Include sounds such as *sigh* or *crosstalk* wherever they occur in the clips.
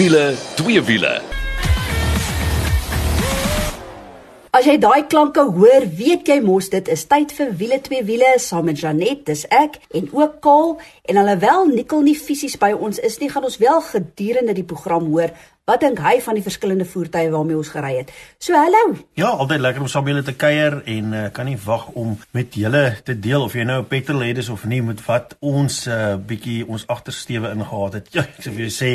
Wiele, twee wiele. As jy daai klanke hoor, weet jy mos dit is tyd vir wiele twee wiele saam met Janet, dis ek en ook Kaal en alhoewel Nicole nie fisies by ons is nie, gaan ons wel gedurende die program hoor Wat dink hy van die verskillende voertuie waarmee ons gery het? So hallo. Ja, altyd lekker om saam julle te kuier en uh, kan nie wag om met julle te deel of jy nou 'n petrolhead is of nie met wat ons 'n uh, bietjie ons agtersteewe ingehaat het. Ja, ek sou vir jou sê,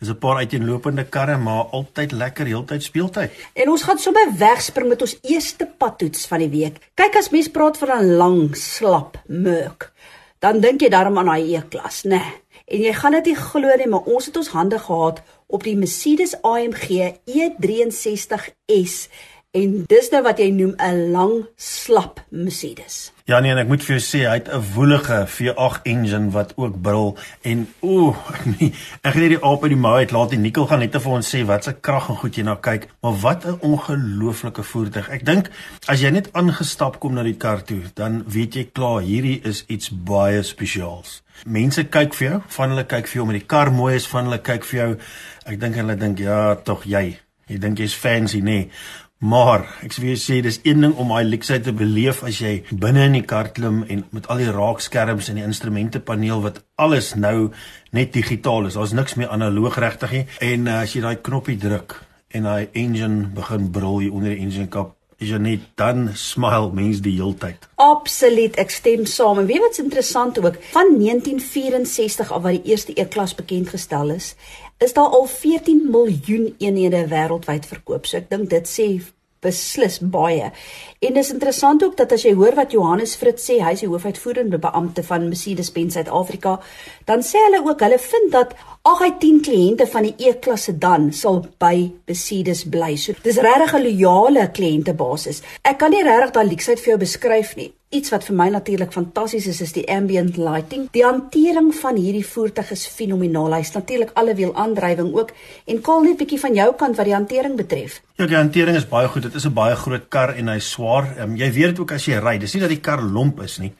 dis 'n paar uiteenlopende karre, maar altyd lekker heeltyd speeltyd. En ons gaan sommer wegspring met ons eerste padtoets van die week. Kyk as mens praat van 'n lang, slap Merc, dan dink jy daarom aan daai E-klas, né? Nee. En jy gaan dit nie glo nie, maar ons het ons hande gehad op die Mercedes AMG E63S en dis nou wat jy noem 'n lang slap Mercedes. Ja nee, en ek moet vir jou sê hy het 'n woelige V8 engine wat ook brul en ooh, ek gaan net die aap uit die mou uit laat die Nikkel gaan net vir ons sê wat se krag en goed jy na kyk, maar wat 'n ongelooflike voertuig. Ek dink as jy net aangestap kom na die kar toe, dan weet jy klaar hierdie is iets baie spesiaals. Mense kyk vir jou, van hulle kyk vir jou met die kar mooi is, van hulle kyk vir jou. Ek dink hulle dink ja, tog jy. Jy dink jy's fancy, nê? Nee. Maar ek sê vir jou sê dis een ding om daai luksheid te beleef as jy binne in die kar klim en met al die raakskerms en die instrumentepaneel wat alles nou net digitaal is. Daar's niks meer analoog regtig nie. En uh, as jy daai knoppie druk en daai engine begin brul hier onder die engine kap, is jy net dan smile mens die heeltyd. Absoluut, ek stem saam. En weet wat's interessant ook, van 1964 af wat die eerste E-klas bekend gestel is, is daar al 14 miljoen eenhede wêreldwyd verkoop. So ek dink dit sê beslis baie. En dis interessant ook dat as jy hoor wat Johannes Fritz sê, hy is die hoofuitvoerende beampte van Mercedes-Benz Suid-Afrika, dan sê hulle ook hulle vind dat 8 uit 10 kliënte van die E-klasse dan sal by Mercedes bly. So dis regtig 'n loyale kliëntebasis. Ek kan nie regtig daai leksheid vir jou beskryf nie. Iets wat vir my natuurlik fantasties is is die ambient lighting. Die hantering van hierdie voertuig is fenomenaal. Hy's natuurlik alle wiel aandrywing ook en kol net bietjie van jou kant wat die hantering betref. Ja, die hantering is baie goed. Dit is 'n baie groot kar en hy's swaar. Um, jy weet dit ook as jy ry. Dis nie dat die kar lomp is nie,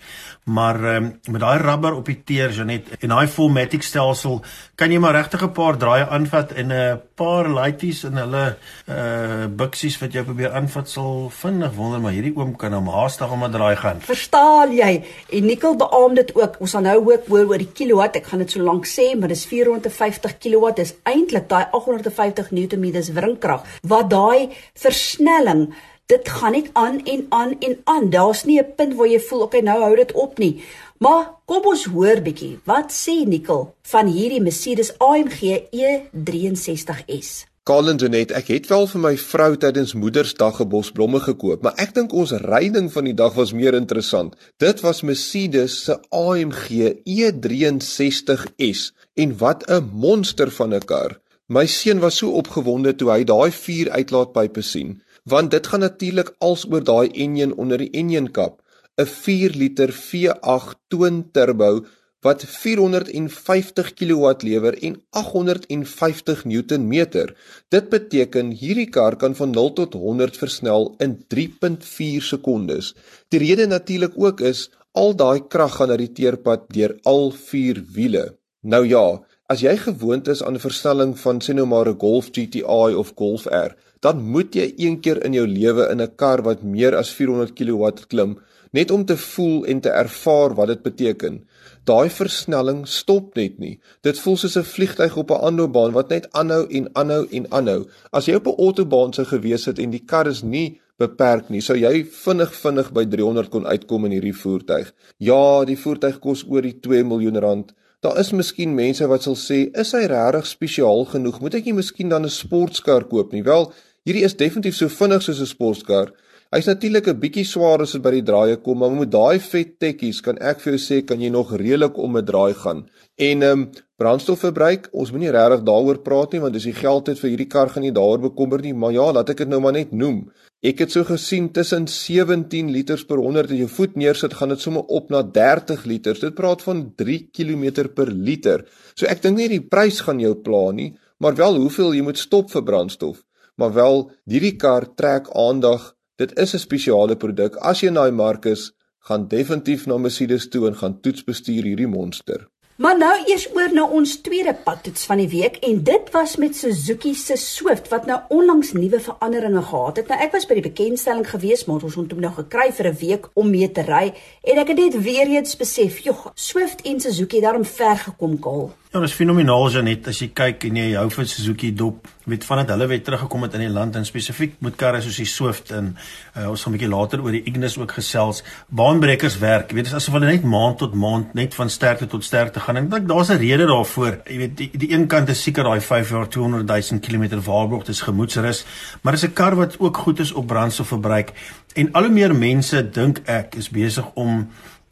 maar um, met daai rubber op die teer Janet en daai fullmatic stelsel kan jy maar regtig 'n paar draaie aanvat en 'n paar lighties in hulle uh buksies wat jy probeer aanvat sal vinnig wonder maar hierdie oom kan hom haastig om 'n draai gaan. Verstaan jy? En Nikkel beamoed dit ook. Ons gaan nou ook hoor oor die kilowatt. Ek gaan dit so lank sê, maar dis 450 kilowatt. Dis eintlik daai 850 Nm wringkrag wat daai versnelling dit gaan net aan en aan en aan. Daar's nie 'n punt waar jy voel okay, nou hou dit op nie. Maar kom ons hoor bietjie. Wat sê Nicole van hierdie Mercedes AMG E63S? Kalendonet, ek het wel vir my vrou tydens Moedersdag 'n bos blomme gekoop, maar ek dink ons ryding van die dag was meer interessant. Dit was Mercedes se AMG E63S en wat 'n monster van 'n kar. My seun was so opgewonde toe hy daai vuur uitlaatpype sien want dit gaan natuurlik als oor daai enjin onder die enjinkap 'n 4 liter V8 twin turbo wat 450 kW lewer en 850 Newtonmeter. Dit beteken hierdie kar kan van 0 tot 100 versnel in 3.4 sekondes. Die rede natuurlik ook is al daai krag gaan na die teerpad deur al vier wiele. Nou ja, as jy gewoond is aan 'n versnelling van sê nou maar 'n Golf GTI of Golf R, dan moet jy een keer in jou lewe in 'n kar wat meer as 400 kW klim, net om te voel en te ervaar wat dit beteken. Daai versnelling stop net nie. Dit voel soos 'n vliegtyg op 'n aanloopbaan wat net aanhou en aanhou en aanhou. As jy op 'n autobaan sou gewees het en die kar is nie beperk nie, sou jy vinnig vinnig by 300 kon uitkom in hierdie voertuig. Ja, die voertuig kos oor die 2 miljoen rand. Daar is miskien mense wat sal sê, is hy regtig spesiaal genoeg? Moet ek nie miskien dan 'n sportkar koop nie? Wel, Hierdie is definitief so vinnig soos 'n sportkar. Hy's natuurlik 'n bietjie swaar as dit by die draaie kom, maar met daai vet tekkies kan ek vir jou sê kan jy nog redelik om 'n draai gaan. En ehm um, brandstofverbruik, ons moenie regtig daaroor praat nie want as jy geld het vir hierdie kar gaan jy daaroor bekommer nie, maar ja, laat ek dit nou maar net noem. Ek het so gesien tussen 17 liters per 100 as jy voet neersit, gaan dit sommer op na 30 liters. Dit praat van 3 km per liter. So ek dink nie die prys gaan jou pla nie, maar wel hoeveel jy moet stop vir brandstof maar wel hierdie kar trek aandag. Dit is 'n spesiale produk. As jy na die mark is, gaan definitief na Mercedes toe en gaan toets bestuur hierdie monster. Maar nou eers oor na ons tweede padtoets van die week en dit was met Suzuki se Swift wat nou onlangs nuwe veranderinge gehad het. Nou ek was by die bekendstelling gewees, maar ons het hom nou gekry vir 'n week om mee te ry en ek het net weer eens besef, joh, Swift en Suzuki het daarom ver gekom, Kaal. Ja, dit is fenomenaal Janet as jy kyk en jy hou van Suzuki dop. Weet vandat hulle weer teruggekom het in die land en spesifiek met karre soos die Swift en uh, ons gaan 'n bietjie later oor die Ignis ook gesels. Baanbrekers werk. Jy weet dis asof hulle net maand tot maand net van sterkte tot sterkte gaan. En ek dink daar's 'n rede daarvoor. Jy weet die, die een kant is seker daai 5 jaar 200 000 km waarborg dis gemoedsrus, maar dis 'n kar wat ook goed is op brandstofverbruik en al hoe meer mense dink ek is besig om 'n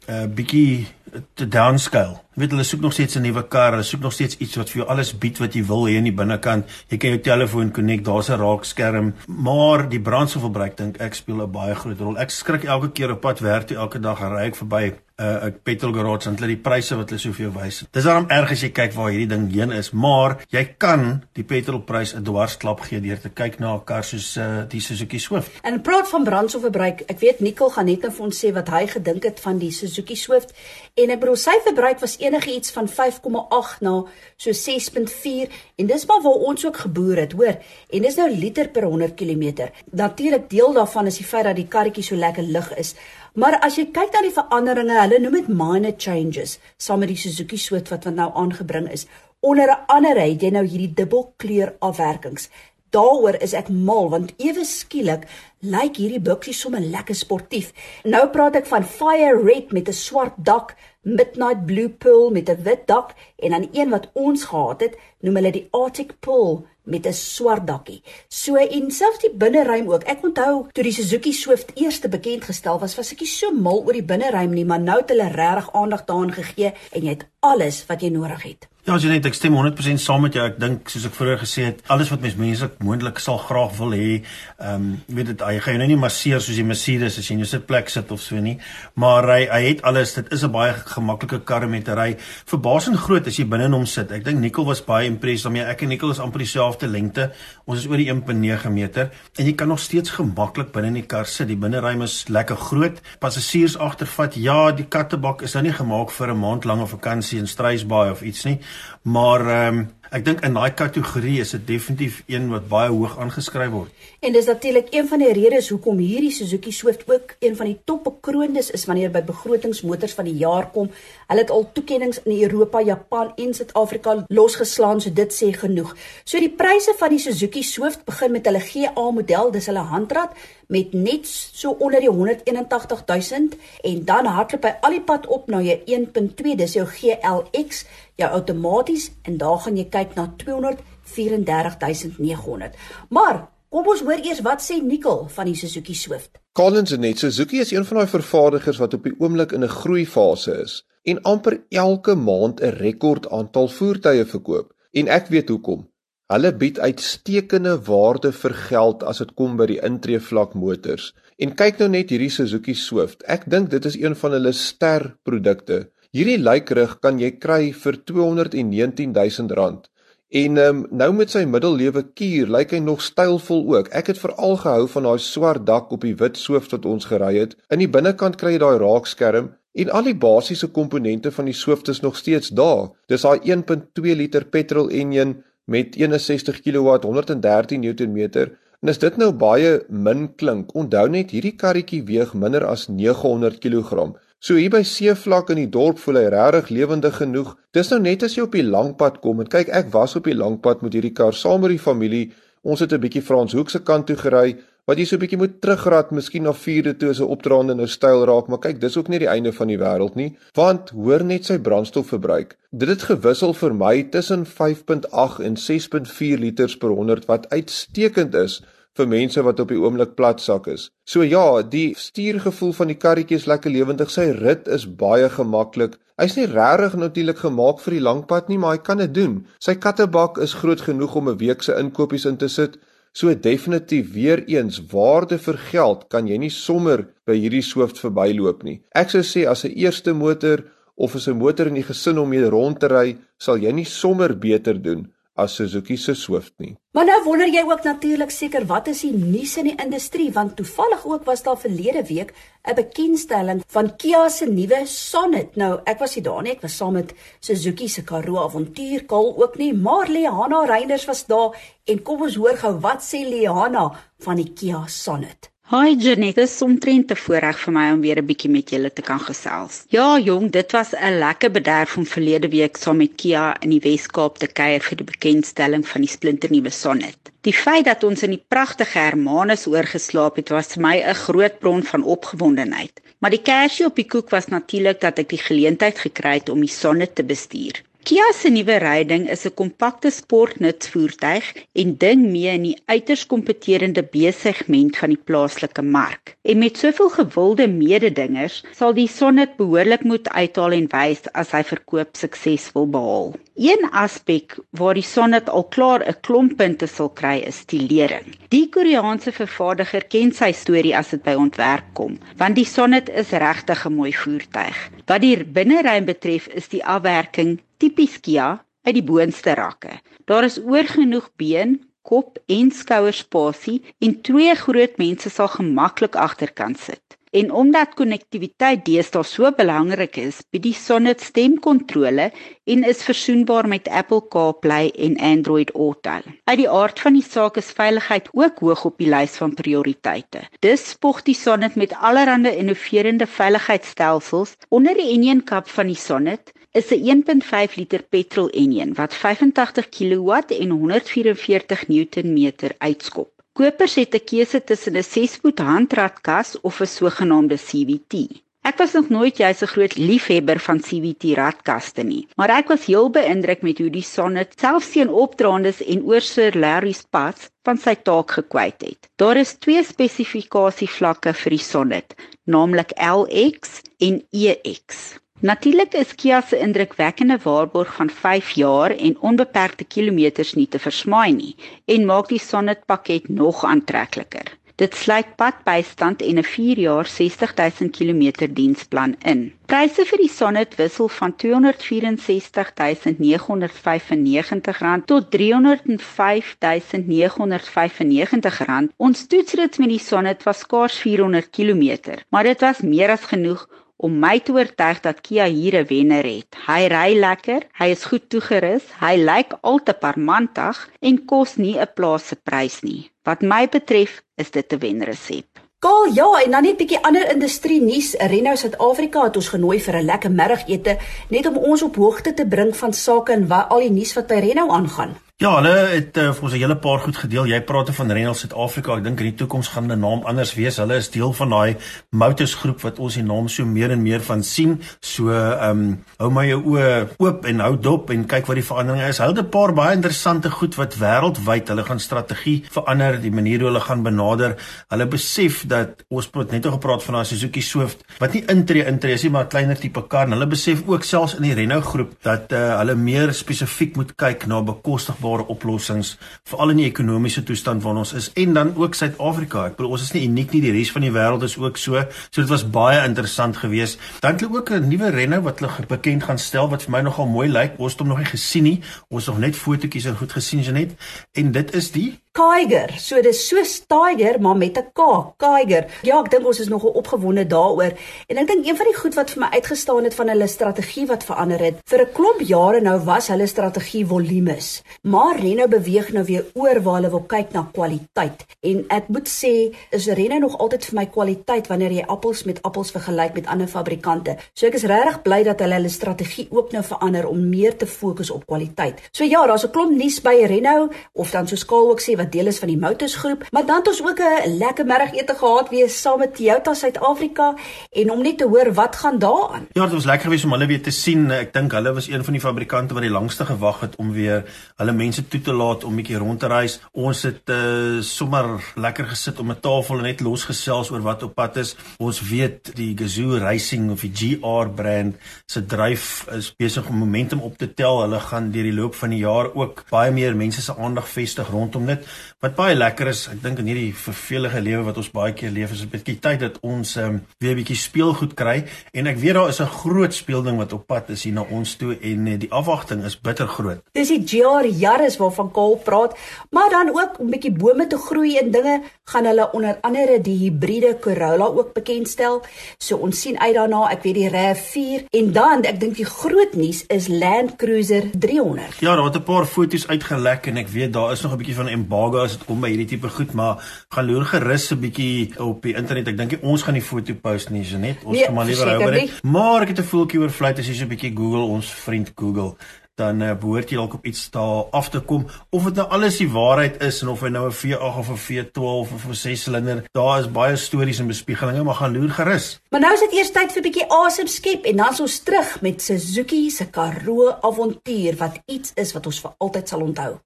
uh, eh, bietjie te downscale. Jy weet hulle soek nog steeds 'n nuwe kar, hulle soek nog steeds iets wat vir jou alles bied wat jy wil hê in die binnekant. Jy kan jou telefoon connect, daar's 'n raakskerm, maar die brandstofverbruik dink ek speel 'n baie groot rol. Ek skrik elke keer op pad werk toe elke dag ry ek verby uh, 'n petrol garage en hulle die pryse wat hulle so vir jou wys. Dis daarom erg as jy kyk waar hierdie ding heen is, maar jy kan die petrolprys 'n dwarsklap gee deur te kyk na 'n kar soos uh, die Suzuki Swift. En praat van brandstofverbruik, ek weet Nicole gaan net nou vir ons sê wat hy gedink het van die Suzuki Swift en ek bedoel sy verbruik was enige iets van 5,8 na so 6.4 en dis maar waar ons ook geboer het, hoor. En dis nou liter per 100 km. Natuurlik deel daarvan is die feit dat die karretjie so lekker lig is. Maar as jy kyk na die veranderinge, hulle noem dit minor changes, saam met die Suzuki Swift wat nou aangebring is. Onder andere het jy nou hierdie dubbelkleur afwerkings. Daaroor is ek mal want ewe skielik lyk hierdie buksie sommer lekker sportief. Nou praat ek van fire red met 'n swart dak, midnight blue pearl met 'n wit dak en dan een wat ons gehad het, noem hulle die Arctic pearl met 'n swart dakkie. So en selfs die binneruim ook. Ek onthou toe die Suzuki Swift eers bekend gestel was, was ek nie so mal oor die binneruim nie, maar nou het hulle regtig aandag daaraan gegee en jy het alles wat jy nodig het. Ja, as jy net ek stem 100% saam met jou. Ek dink soos ek vroeër gesê het, alles wat mens menslik moontlik sal graag wil hê, ehm um, weet dit, hy gaan jou nou nie masseer soos die Mercedes as jy in jou sitplek sit of so nie, maar hy hy het alles. Dit is 'n baie gemaklike kar met 'n ry. Verbasend groot as jy binne in hom sit. Ek dink Nicole was baie impressed daarmee. Ek en Nicole is amper dieselfde lengte. Ons is oor die 1.9 meter en jy kan nog steeds gemaklik binne in die kar sit. Die binneruim is lekker groot. Passasiers agtervat. Ja, die kattebak is nou nie gemaak vir 'n maand lange vakansie in Struisbaai of iets nie. Maar ehm um, ek dink in daai kategorie is dit definitief een wat baie hoog aangeskryf word. En dis natuurlik een van die redes hoekom hierdie Suzuki Swift ook een van die topbekroondes is wanneer by begrotingsmotors van die jaar kom. Hulle het al toekenninge in Europa, Japan en Suid-Afrika losgeslaan, so dit sê genoeg. So die pryse van die Suzuki Swift begin met hulle GA model, dis hulle handrat met net so onder die 181 000 en dan hardloop hy al die pad op na jou 1.2 dis jou GLX jou outomaties en daar gaan jy kyk na 234900 maar kom ons hoor eers wat sê Nicole van die Suzuki Swift. Collins en net Suzuki is een van daai vervaardigers wat op die oomblik in 'n groeifase is en amper elke maand 'n rekord aantal voertuie verkoop. En ek weet hoekom Hulle bied uitstekende waarde vir geld as dit kom by die intreevlak motors. En kyk nou net hierdie Suzuki Swift. Ek dink dit is een van hulle ster produkte. Hierdie lykrig kan jy kry vir 219 000 rand. En um, nou met sy middellewe kuur lyk hy nog stylvol ook. Ek het veral gehou van daai swart dak op die wit Swift wat ons gery het. In die binnekant kry jy daai raakskerm en al die basiese komponente van die Swift is nog steeds daar. Dis daai 1.2 liter petrol enjin met 61 kW 113 Nm en as dit nou baie min klink, onthou net hierdie karretjie weeg minder as 900 kg. So hier by seevlak in die dorp voel hy regtig lewendig genoeg. Dis nou net as jy op die langpad kom en kyk ek was op die langpad met hierdie kar saam met die familie. Ons het 'n bietjie Franshoek se kant toe gery wat jy so 'n bietjie moet terugrad, miskien na vierde toe as 'n opdraande nou styl raak, maar kyk, dis ook nie die einde van die wêreld nie, want hoor net sy brandstofverbruik. Dit het gewissel vir my tussen 5.8 en 6.4 liters per 100 wat uitstekend is vir mense wat op die oomblik platsak is. So ja, die stuurgevoel van die karretjie is lekker lewendig. Sy rit is baie gemaklik. Hy's nie regtig natuurlik gemaak vir die langpad nie, maar hy kan dit doen. Sy kattebak is groot genoeg om 'n week se inkopies in te sit. So definitief weer eens waarde vir geld kan jy nie sommer by hierdie Swift verbyloop nie. Ek sou sê as 'n eerste motor of as 'n motor in die gesin om mee rond te ry, sal jy nie sommer beter doen as Suzuki se Swift nie. Maar nou wonder jy ook natuurlik seker wat is die nuus in die industrie want toevallig ook was daar verlede week 'n bekendstelling van Kia se nuwe Sonet. Nou, ek was nie daar nie, ek was saam met Suzuki se Karoo Avontuur kal ook nie, maar Liana Reiners was daar en kom ons hoor gou wat sê Liana van die Kia Sonet. Hi Janet, dit is omtrent te voorreg vir my om weer 'n bietjie met julle te kan gesels. Ja, jong, dit was 'n lekker bederf om verlede week saam met Kia in die Wes-Kaap te kuier vir die bekendstelling van die splinternuwe Sonnet. Die feit dat ons in die pragtige Hermanus oorgeslaap het, was vir my 'n groot bron van opgewondenheid. Maar die kersie op die koek was natuurlik dat ek die geleentheid gekry het om die Sonnet te bestuur. Kia se nuwe ryding is 'n kompakte sportnutsvoertuig en ding mee in die uiters kompeterende B-segment van die plaaslike mark. En met soveel gewilde mededingers sal die Sonnet behoorlik moet uithaal en wys as hy verkoop suksesvol behaal. Een aspek waar die Sonnet al klaar 'n klomp punte sal kry is die lering. Die Koreaanse vervaardiger ken sy storie as dit by ontwerp kom, want die Sonnet is regtig 'n mooi voertuig. Wat die binneruim betref, is die afwerking tipies Kia uit die boonste rakke. Daar is oorgenoeg been, kop en skouerspasie en twee groot mense sal gemaklik agterkant sit. En omdat konnektiwiteit deesdae so belangrik is, bied die Sonnet stemkontrole en is versoenbaar met Apple CarPlay en Android Auto. Uit die aard van die saak is veiligheid ook hoog op die lys van prioriteite. Dis spog die Sonnet met allerlei innoverende veiligheidsstelsels onder die enjin kap van die Sonnet is 'n 1.5 liter petrol enjin wat 85 kW en 144 Newtonmeter uitskop. Kopers het 'n keuse tussen 'n 6-voet handratkas of 'n sogenaamde CVT. Ek was nog nooit jy 'n groot liefhebber van CVT ratkaste nie, maar ek was heel beïndruk met hoe die Sonnet selfs teen opdraandes en oor Sir Larry's pad van sy taak gekwyt het. Daar is twee spesifikasievlakke vir die Sonnet, naamlik LX en EX. Natuurlik is Kia se indrukwekkende waarborg van 5 jaar en onbeperkte kilometers nie te versmaai nie en maak die Sonnet pakket nog aantrekliker. Dit sluit padbystand en 'n 4 jaar 60000 km diensplan in. Pryse vir die Sonnet wissel van R264.995 tot R305.995. Ons toetsrit met die Sonnet was skaars 400 km, maar dit was meer as genoeg om my te oortuig dat Kia hier 'n wenner het. Hy ry lekker, hy is goed toegerus, hy lyk al te parmantig en kos nie 'n plaasse prys nie. Wat my betref, is dit 'n wenresep. Kaal, ja, en dan net 'n bietjie ander industrie nuus. Renault Suid-Afrika het ons genooi vir 'n lekker middagete net om ons op hoogte te bring van sake en wat al die nuus wat by Renault aangaan. Ja, hulle het uh, vir ons 'n hele paar goed gedeel. Jy praat van Renault Suid-Afrika. Ek dink in die toekoms gaan hulle naam anders wees. Hulle is deel van daai Motors groep wat ons die naam so meer en meer van sien. So, ehm, um, hou my jou oë oop en hou dop en kyk wat die veranderinge is. Hulle het 'n paar baie interessante goed wat wêreldwyd hulle gaan strategie verander, die manier hoe hulle gaan benader. Hulle besef dat ons het net gepraat van daai Suzuki Swift wat nie intree intree is nie, maar 'n kleiner tipe kar. Hulle besef ook selfs in die Renault groep dat uh, hulle meer spesifiek moet kyk na bekostig bekostigbare oplossings veral in die ekonomiese toestand waarin ons is en dan ook Suid-Afrika. Ek bedoel ons is nie uniek nie, die res van die wêreld is ook so. So dit was baie interessant geweest. Dan het hulle ook 'n nuwe Renault wat hulle bekend gaan stel wat vir my nogal mooi lyk. Ons het hom nog nie gesien nie. Ons het nog net fotootjies en goed gesien Janet en dit is die Kiger. So dis so Tiger maar met 'n K, Kiger. Ja, ek dink ons is nogal opgewonde daaroor. En ek dink een van die goed wat vir my uitgestaan het van hulle strategie wat verander het. Vir 'n klomp jare nou was hulle strategie volumes. Maar Renault beweeg nou weer oor waar hulle wil kyk na kwaliteit. En ek moet sê, is Renault nog altyd vir my kwaliteit wanneer jy appels met appels vergelyk met ander fabrikante. So ek is regtig bly dat hulle hulle strategie ook nou verander om meer te fokus op kwaliteit. So ja, daar's 'n klomp nuus by Renault of dan so skaal ook sê wat wat deel is van die Motors groep, maar dan het ons ook 'n lekker middagete gehad weer saam met Toyota Suid-Afrika en om net te hoor wat gaan daaraan. Ja, dit was lekker geweest om hulle weer te sien. Ek dink hulle was een van die fabrikante wat die langste gewag het om weer hulle mense toe te laat om bietjie rond te reis. Ons het uh, sommer lekker gesit om 'n tafel en net losgesels oor wat op pad is. Ons weet die Gazoo Racing of die GR brand se dryf is besig om momentum op te tel. Hulle gaan deur die loop van die jaar ook baie meer mense se aandag vestig rondom dit. Wat baie lekker is, ek dink in hierdie vervelige lewe wat ons baie keer leef, is 'n bietjie tyd dat ons um, weer 'n bietjie speelgoed kry en ek weet daar is 'n groot speelding wat op pad is hier na ons toe en uh, die afwagting is bitter groot. Dis die GR Yaris waarvan Kaal praat, maar dan ook om bietjie bome te groei en dinge gaan hulle onder andere die hibriede Corolla ook bekendstel. So ons sien uit daarna, ek weet die RAV4 en dan ek dink die groot nuus is Land Cruiser 300. Ja, daar het 'n paar foto's uitgelek en ek weet daar is nog 'n bietjie van embargo as dit kom by hierdie tipe goed, maar gaan loer gerus 'n bietjie op die internet. Ek dink ons gaan die foto post nie, Janet. Ons nee, gaan maar liewer hou by dit. Maar ek het 'n voeltjie oor flight as jy so 'n bietjie Google ons vriend Google dan uh, behoort jy dalk op iets daar af te kom of dit nou alles die waarheid is en of hy nou 'n V8 of 'n V12 of 'n 6 silinder daar is baie stories en bespiegelinge maar gaan loer gerus maar nou is dit eers tyd vir 'n bietjie asem skep en dan is ons terug met Suzuki se Karoo avontuur wat iets is wat ons vir altyd sal onthou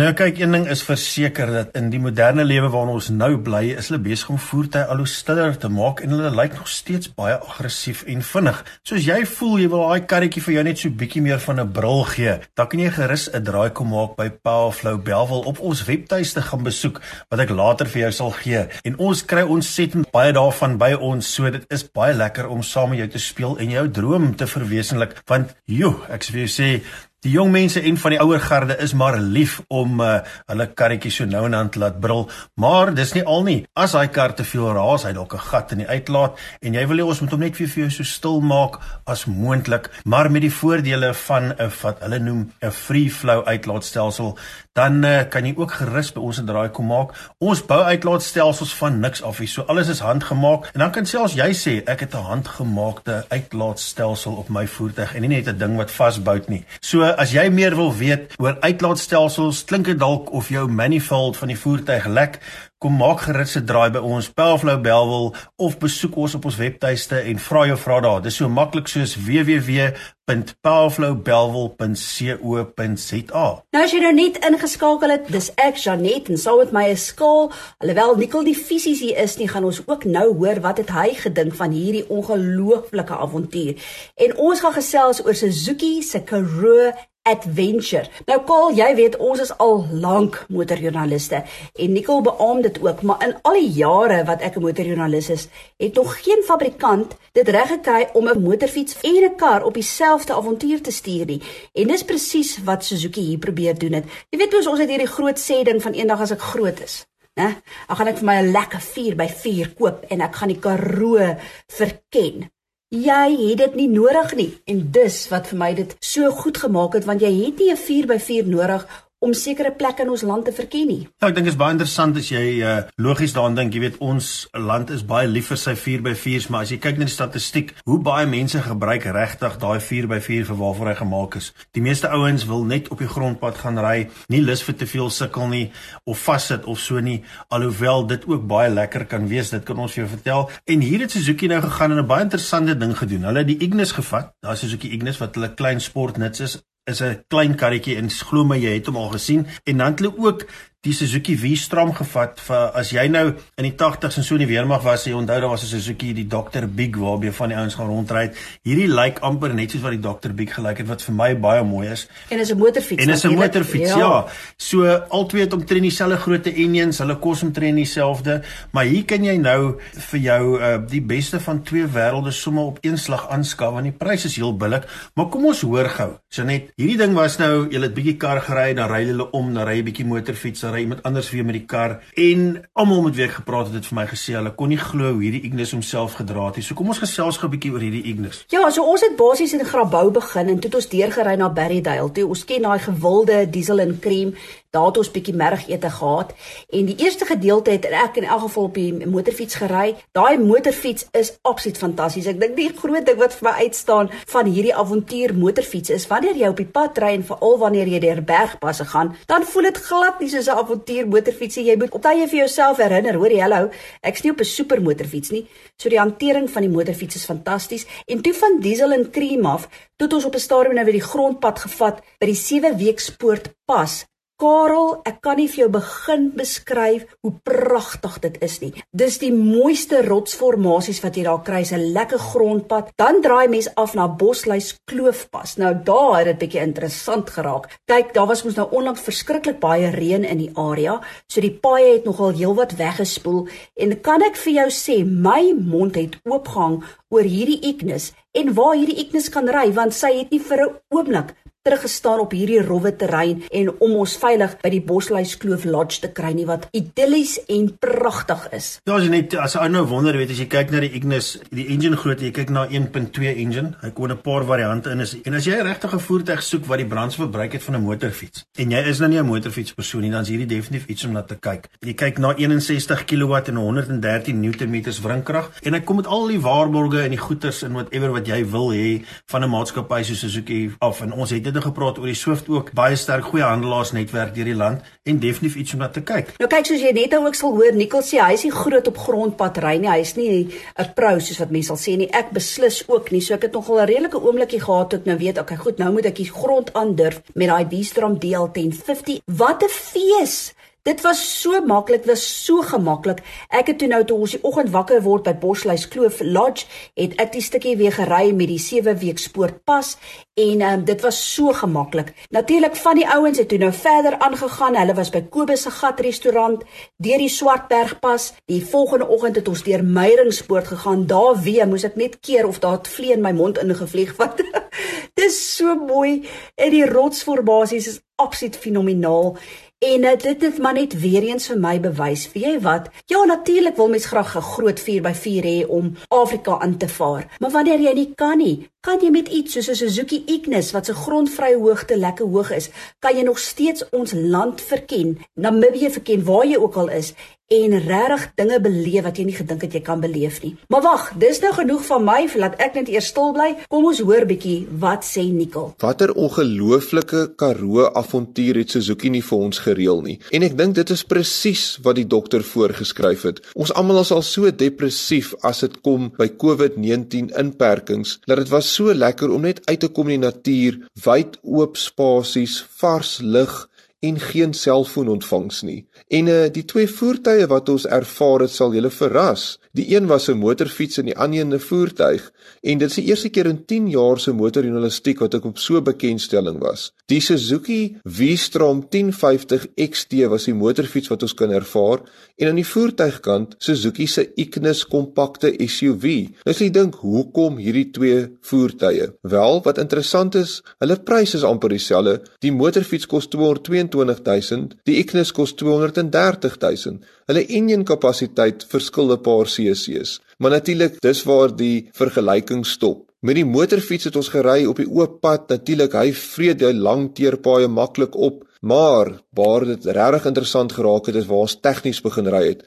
Nou kyk, een ding is verseker dat in die moderne lewe waarin ons nou bly, is hulle besig om voertuie al hoe stiller te maak en hulle lyk nog steeds baie aggressief en vinnig. Soos jy voel jy wil daai karretjie vir jou net so bietjie meer van 'n brul gee, dan kan jy gerus 'n draai kom maak by Powerflow Belwel op ons webtuiste gaan besoek wat ek later vir jou sal gee. En ons kry ontsettend baie daarvan by ons, so dit is baie lekker om saam met jou te speel en jou droom te verwesenlik, want joe, ek sê vir jou sê Die jong mense en van die ouer garde is maar lief om uh, hulle karretjies so nou en dan te laat brul, maar dis nie al nie. As daai kar te veel raas, hy dalk 'n gat in die uitlaat en jy wil hê ons moet hom net vir jou so stil maak as moontlik, maar met die voordele van 'n wat hulle noem 'n free flow uitlaatstelsel, dan uh, kan jy ook gerus by ons 'n draai kom maak. Ons bou uitlaatstelsels van niks af nie. So alles is handgemaak en dan kan selfs jy sê ek het 'n handgemaakte uitlaatstelsel op my voertuig en nie net 'n ding wat vasbou nie. So as jy meer wil weet oor uitlaatstelsels, klink dit dalk of jou manifold van die voertuig lek, kom maak gerus 'n draai by ons Pelflow Belwel of besoek ons op ons webtuiste en vra jou vra daar. Dis so maklik soos www.pelflowbelwel.co.za. Nou as jy nou net ingeskakel het, dis ek Janet en saam met my is Skaal. Alhoewel Nicole die fisies hier is nie, gaan ons ook nou hoor wat het hy gedink van hierdie ongelooflike avontuur. En ons gaan gesels oor Suzuki se Karoo adventure. Nou Kaal, jy weet ons is al lank motorjoernaliste en Nicole beamoed dit ook, maar in al die jare wat ek 'n motorjoernalis is, het nog geen fabrikant dit reg gekry om 'n motorfiets en 'n kar op dieselfde avontuur te stuur nie. En dis presies wat Suzuki hier probeer doen het. Jy weet ons het hierdie groot sê ding van eendag as ek groot is, né? Dan gaan ek vir my 'n lekker 4x4 koop en ek gaan die Karoo verken. Jy het dit nie nodig nie en dis wat vir my dit so goed gemaak het want jy het nie 'n 4x4 nodig om sekere plekke in ons land te verken nie. Ja, ek dink dit is baie interessant as jy uh, logies daaraan dink. Jy weet ons land is baie lief vir sy 4x4s, maar as jy kyk na die statistiek, hoe baie mense gebruik regtig daai 4x4 vir waarvoor hy gemaak is. Die meeste ouens wil net op die grondpad gaan ry, nie lus vir te veel sukkel nie of vassit of so nie, alhoewel dit ook baie lekker kan wees. Dit kan ons vir jou vertel. En hier het Suzuki nou gegaan en 'n baie interessante ding gedoen. Hulle het die Ignis gevat. Daar is Suzuki Ignis wat hulle klein sportnuts is is 'n klein karretjie en glo my jy het hom al gesien. En dan het hulle ook die Suzuki V-Strom gevat vir as jy nou in die 80s en so in die weermag was, jy onthou daar was 'n Suzuki die Dr Big waarby van die ouens gaan rondry. Hierdie lyk amper net soos wat die Dr Big gelyk het wat vir my baie mooi is. En is 'n motorfiets. En is 'n motorfiets, ja. ja. So albei het omtrent dieselfde grootte engines, hulle kos omtrent dieselfde, maar hier kan jy nou vir jou uh, die beste van twee wêrelde somme op een slag aanskaf want die prys is heel billik. Maar kom ons hoor gou. So net hierdie ding was nou, jy het bietjie kar gery, dan ry hulle om, dan ry jy bietjie motorfiets ry iemand anders weer met die kar en almal met wie ek gepraat het het vir my gesê hulle kon nie glo hoe hierdie Ignis homself gedra het nie. So kom ons gesels gou 'n bietjie oor hierdie Ignis. Ja, so ons het basies in Grabouw begin en toe het ons deurgery na Berrydale. Toe ons ken daai gewilde diesel en cream Daar het ons bietjie middagete gehad en die eerste gedeelte het ek in elk geval op die motorfiets gery. Daai motorfiets is absoluut fantasties. Ek dink die groot ding wat vir my uitstaan van hierdie avontuur motorfiets is wanneer jy op die pad ry en veral wanneer jy deur bergpasse gaan, dan voel dit glad nie soos 'n avontuur motorfiets nie. Jy moet op tye vir jouself herinner, hoor jy, hallo, ek's nie op 'n super motorfiets nie. So die hantering van die motorfiets is fantasties en toe van diesel en cream af, toe het ons op 'n stadium nou weer die grondpad gevat by die 7 week spoort pas Karel, ek kan nie vir jou begin beskryf hoe pragtig dit is nie. Dis die mooiste rotsformasies wat jy daar kry, 'n lekker grondpad. Dan draai mens af na Bosluis Kloofpas. Nou daar het dit bietjie interessant geraak. Kyk, daar was mos nou onlangs verskriklik baie reën in die area, so die paaie het nogal heelwat weggespoel en kan ek vir jou sê, my mond het oopgehang oor hierdie Ignis en waar hierdie Ignis kan ry want sy het nie vir 'n oomblik teruggestaan op hierdie rowwe terrein en om ons veilig by die Bosluis Kloof Lodge te kry nie wat idillies en pragtig is. Ja, as jy net as ou nou wonder weet as jy kyk na die Ignis, die engine grootte, jy kyk na 1.2 engine, hy kom 'n paar variante in is. En as jy 'n voertuig soek wat die brandstofverbruik het van 'n motorfiets en jy is nou nie 'n motorfiets persoon nie, dan is hierdie definitief iets om na te kyk. Jy kyk na 61 kW en 113 Nm wrinkrag en hy kom met al die waarborge en die goeders en whatever wat jy wil hê van 'n maatskappy soos Suzuki af en ons het het gepraat oor die Swift ook baie sterk goeie handelaarsnetwerk deur die land en definitief iets om na te kyk. Nou kyk soos jy net ook sal hoor Nicole sê hy is nie groot op grondpad ry nie. Hy is nie 'n pro soos wat mense sal sê nie. Ek beslis ook nie. So ek het nogal 'n redelike oombliekie gehad tot nou weet okay goed, nou moet ek die grond aandurf met daai V-Strom DL1050. Wat 'n fees! Dit was so maklik, was so gemaklik. Ek het toe nou toe ons die oggend wakker word by Bosluis Kloof Lodge, het ek die stukkie weer gery met die 7 week spoorpas en um, dit was so gemaklik. Natuurlik van die ouens het toe nou verder aangegaan. Hulle was by Kobus se gat restaurant deur die Swartbergpas. Die volgende oggend het ons deur Meyerspoort gegaan. Daar weer moes ek net keer of daar 'n vlee in my mond ingevlieg wat. *laughs* Dis so mooi en die rotsformasies is absoluut fenomenaal. En uh, dit het maar net weer eens vir my bewys, weet jy wat? Ja, natuurlik wil mens graag 'n groot 4x4 hê om Afrika in te vaar. Maar wanneer jy nie kan nie, kan jy met iets soos 'n Suzuki Ignis wat se grondvrye hoogte lekker hoog is, kan jy nog steeds ons land verken, Namibië verken waar jy ook al is en regtig dinge beleef wat jy nie gedink het jy kan beleef nie. Maar wag, dis nou genoeg van my, laat ek net eers stil bly. Kom ons hoor bietjie wat sê Nicole. Watter ongelooflike Karoo avontuur het Suzuki nie vir ons gereël nie. En ek dink dit is presies wat die dokter voorgeskryf het. Ons almal is al so depressief as dit kom by COVID-19 inperkings, dat dit was so lekker om net uit te kom in die natuur, wyd oop spasies, vars lug en geen selfoonontvangs nie. En uh die twee voertuie wat ons ervaar het sal julle verras. Die een was 'n motorfiets en die ander 'n voertuig en dit is die eerste keer in 10 jaar se motorjournalistiek wat ek op so bekendstelling was. Die Suzuki V-Strom 1050 XT was die motorfiets wat ons kan ervaar en aan die voertuigkant Suzuki se Ignis kompakte SUV. Nou sê jy dink hoekom hierdie twee voertuie? Wel, wat interessant is, hulle pryse is amper dieselfde. Die motorfiets kos 222000, die Ignis kos 230000. Hulle enjin kapasiteit verskil 'n paar cc's. Maar natuurlik, dis waar die vergelyking stop. Met die motorfiets het ons gery op die oop pad, natuurlik hy vreet die lang teerpaaie maklik op, maar waar dit regtig interessant geraak het is waar ons tegnies begin ry het.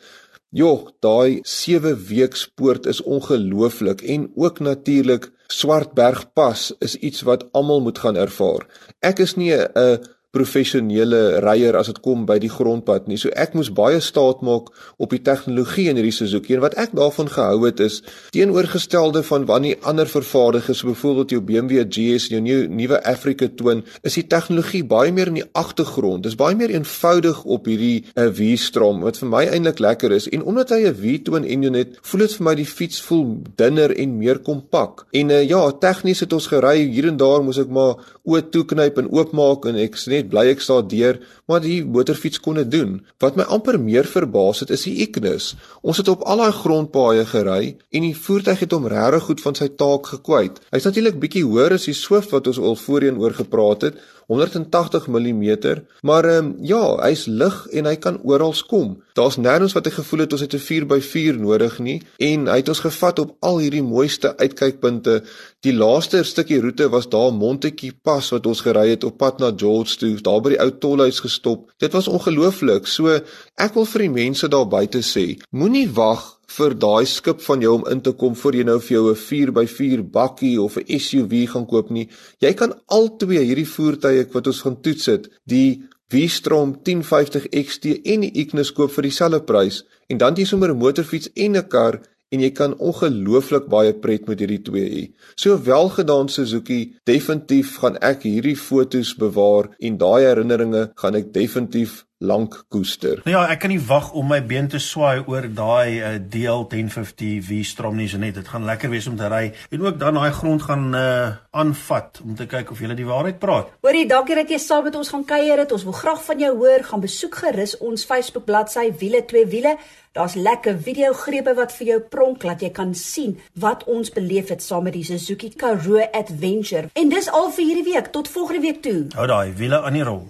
Jo, daai 7 week spoort is ongelooflik en ook natuurlik Swartbergpas is iets wat almal moet gaan ervaar. Ek is nie 'n professionele ryer as dit kom by die grondpad nie. So ek moes baie staat maak op die tegnologie in hierdie Suzuki en wat ek daarvan gehou het is teenoorgestelde van wanneer ander vervaardigers, so byvoorbeeld jou BMW GS en jou nuwe Africa Twin, is die tegnologie baie meer in die agtergrond. Dis baie meer eenvoudig op hierdie uh, V-strom wat vir my eintlik lekker is en omdat hy 'n V-twin engine het, voel dit vir my die fiets voel dunner en meer kompak. En uh, ja, tegnies het ons gery hier en daar moes ek maar oë toeknyp en oopmaak en ek sê net bly ek staan deur, maar die motorfiets kon dit doen. Wat my amper meer verbaas het is die Ignis. Ons het op al daai grondpaaie gery en die voertuig het hom regtig goed van sy taak gekwyt. Hy's natuurlik bietjie hoër as die Swift wat ons al voorheen oor gepraat het, 180 mm, maar ehm um, ja, hy's lig en hy kan oral kom. Daar's nêrens wat ek gevoel het ons het 'n 4x4 nodig nie en hy het ons gevat op al hierdie mooiste uitkykpunte. Die laaste stukkie roete was daar Montetjie Pas wat ons gery het op pad na George toe, daar by die ou tolhuis gestop. Dit was ongelooflik. So ek wil vir die mense daar buite sê, moenie wag vir daai skip van jou om in te kom voor jy nou vir jou 'n 4x4 bakkie of 'n SUV gaan koop nie. Jy kan al twee hierdie voertuie wat ons gaan toets het, die V-Strom 1050 XT en die Ignis koop vir dieselfde prys en dan jy sommer 'n motorfiets en 'n kar en jy kan ongelooflik baie pret met hierdie twee hê. So welgedaan Suzuki, definitief gaan ek hierdie fotos bewaar en daai herinneringe gaan ek definitief lank koester. Nou ja, ek kan nie wag om my been te swaai oor daai uh, DL 1050 V-strom nie, so net dit gaan lekker wees om te ry en ook dan daai grond gaan uh, aanvat om te kyk of jy die waarheid praat. Hoorie, dankie dat jy saam met ons gaan kuier het. Ons wil graag van jou hoor. Gaan besoek gerus ons Facebook bladsy Wiele 2 Wiele. Daar's lekker videogrepe wat vir jou pronk laat jy kan sien wat ons beleef het saam met die Suzuki Karoo Adventure. En dis al vir hierdie week. Tot volgende week toe. Hou daai wiele aan die rol.